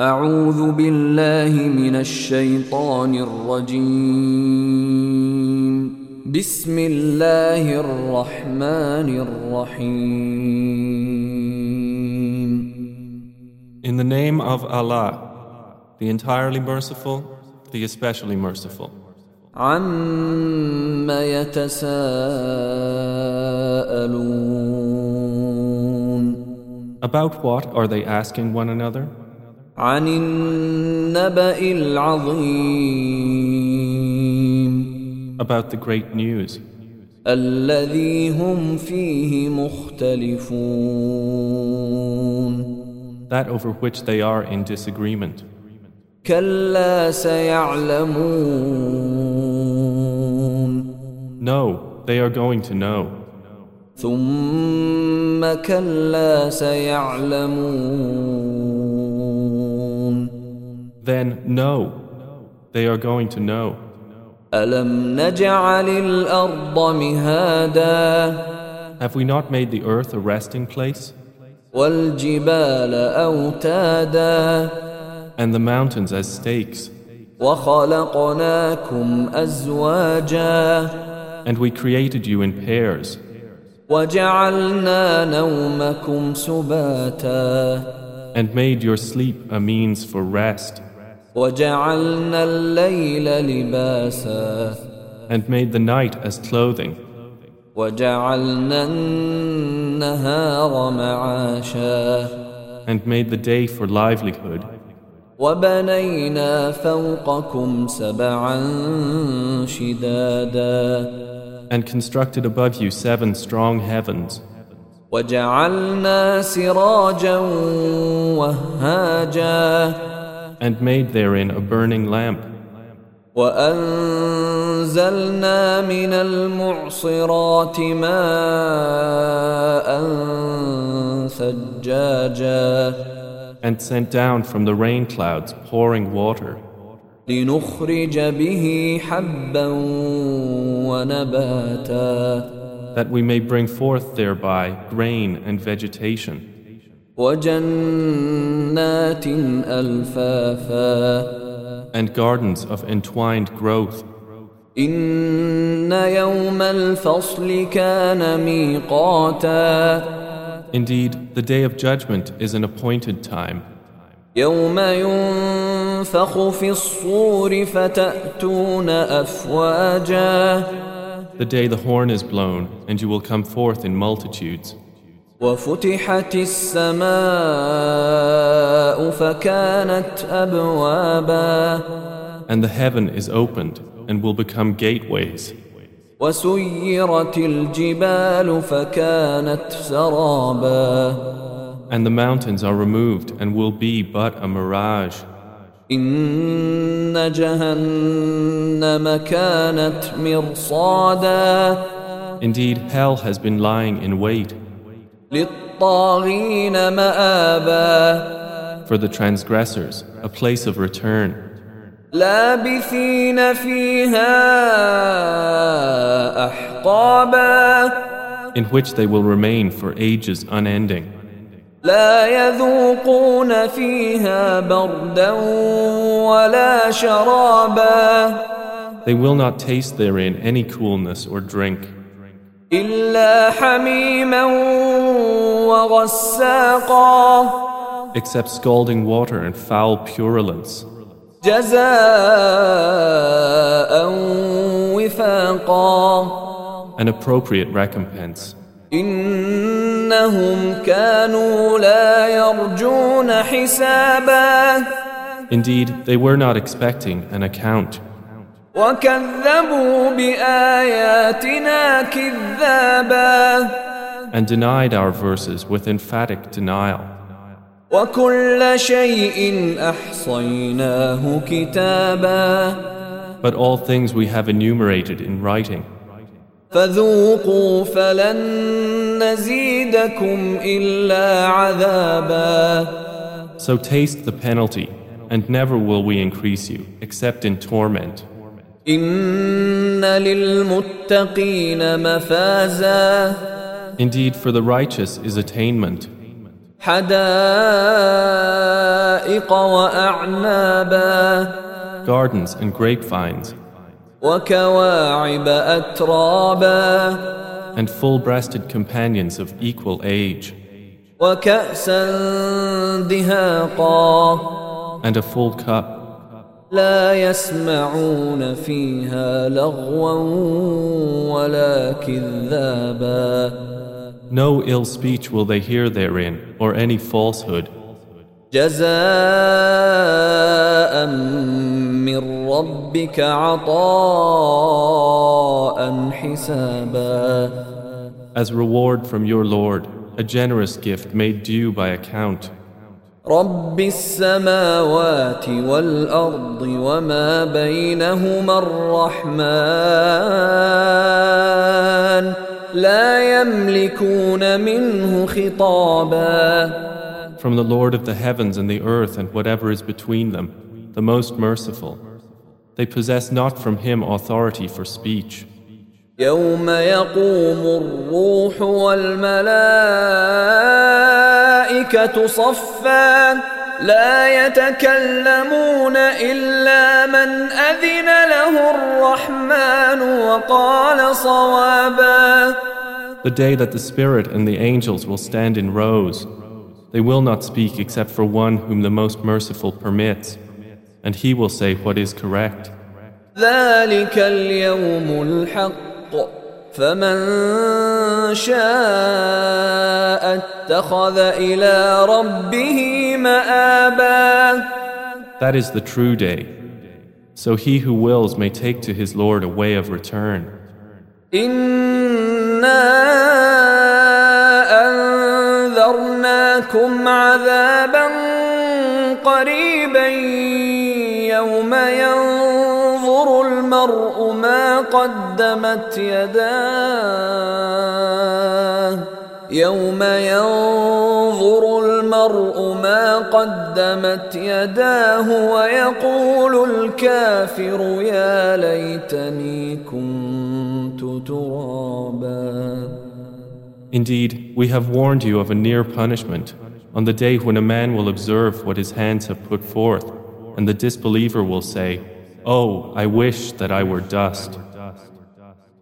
أعوذ بالله من الشيطان الرجيم بسم الله الرحمن الرحيم In the name of Allah, the entirely merciful, the especially merciful. عما يتساءلون About what are they asking one another? عن النبأ العظيم About the great news, الذي هم فيه مختلفون that over which they are in disagreement. كلا سيعلمون No, they are going to know. ثم كلا سيعلمون then know, they are going to know. Have we not made the earth a resting place? And the mountains as stakes. And we created you in pairs. And made your sleep a means for rest. and made the night as clothing, وجعلنا النهار معاشا and made the day for livelihood, وبنينا فوقكم سبعا شدادا and constructed above you seven strong heavens, وجعلنا سراجا وهاجا and made therein a burning lamp, وأنزلنا من المعصرات ماء ثجاجا and sent down from the rain clouds pouring water, لنخرج به حبا ونباتا that we may bring forth thereby grain and vegetation, وجنات ألفافا and gardens of entwined growth. إن يوم الفصل كان ميقاتا Indeed, the day of judgment is an appointed time, يوم ينفخ في الصور فتأتون أفواجا the day the horn is blown, and you will come forth in multitudes. وفتحت السماء فكانت أبوابا And the heaven is opened and will become gateways, وسيرت الجبال فكانت سرابا and the mountains are removed and will be but a mirage. إن جهنم كانت مرصادا Indeed, hell has been lying in wait للطاغين مآبا for the transgressors, a place of return, لابثين فيها أحقابا in which they will remain for ages unending. لا يذوقون فيها بردا ولا شرابا They will not taste therein any coolness or drink, إلا حميما وغساقا except scalding water and foul purulence, جزاء وفاقا an appropriate recompense. إنهم كانوا لا يرجون حسابا Indeed, they were not expecting an account, وكذبوا بآياتنا كذابا And denied our verses with emphatic denial. But all things we have enumerated in writing. So taste the penalty, and never will we increase you except in torment. Indeed, for the righteous is attainment. Gardens and grapevines. And full breasted companions of equal age. And a full cup. لا يسمعون فيها لغوا ولا كذابا No ill speech will they hear therein, or any falsehood. جزاء من ربك عطاء حسابا As reward from your Lord, a generous gift made due by account. رب السماوات والأرض وما بينهما الرحمن لا يملكون منه خطابا From the Lord of the heavens and the earth and whatever is between them, the most merciful. They possess not from him authority for speech. يوم يقوم الروح والملائكة صفا لا يتكلمون إلا من أذن له الرحمن وقال صوابا The day that the Spirit and the angels will stand in rows, they will not speak except for one whom the most merciful permits, and he will say what is correct. ذلك اليوم الحق فمن شاء اتخذ إلى ربه مآبا That is the true day. So he who wills may take to his Lord a way of return. إنا أنذرناكم عذابا قريبا يوم ما قدمت يداه يوم ينظر المرء ما قدمت يداه ويقول الكافر يا ليتني كنت ترابا Indeed, we have warned you of a near punishment on the day when a man will observe what his hands have put forth, and the disbeliever will say, Oh, I wish that I were dust.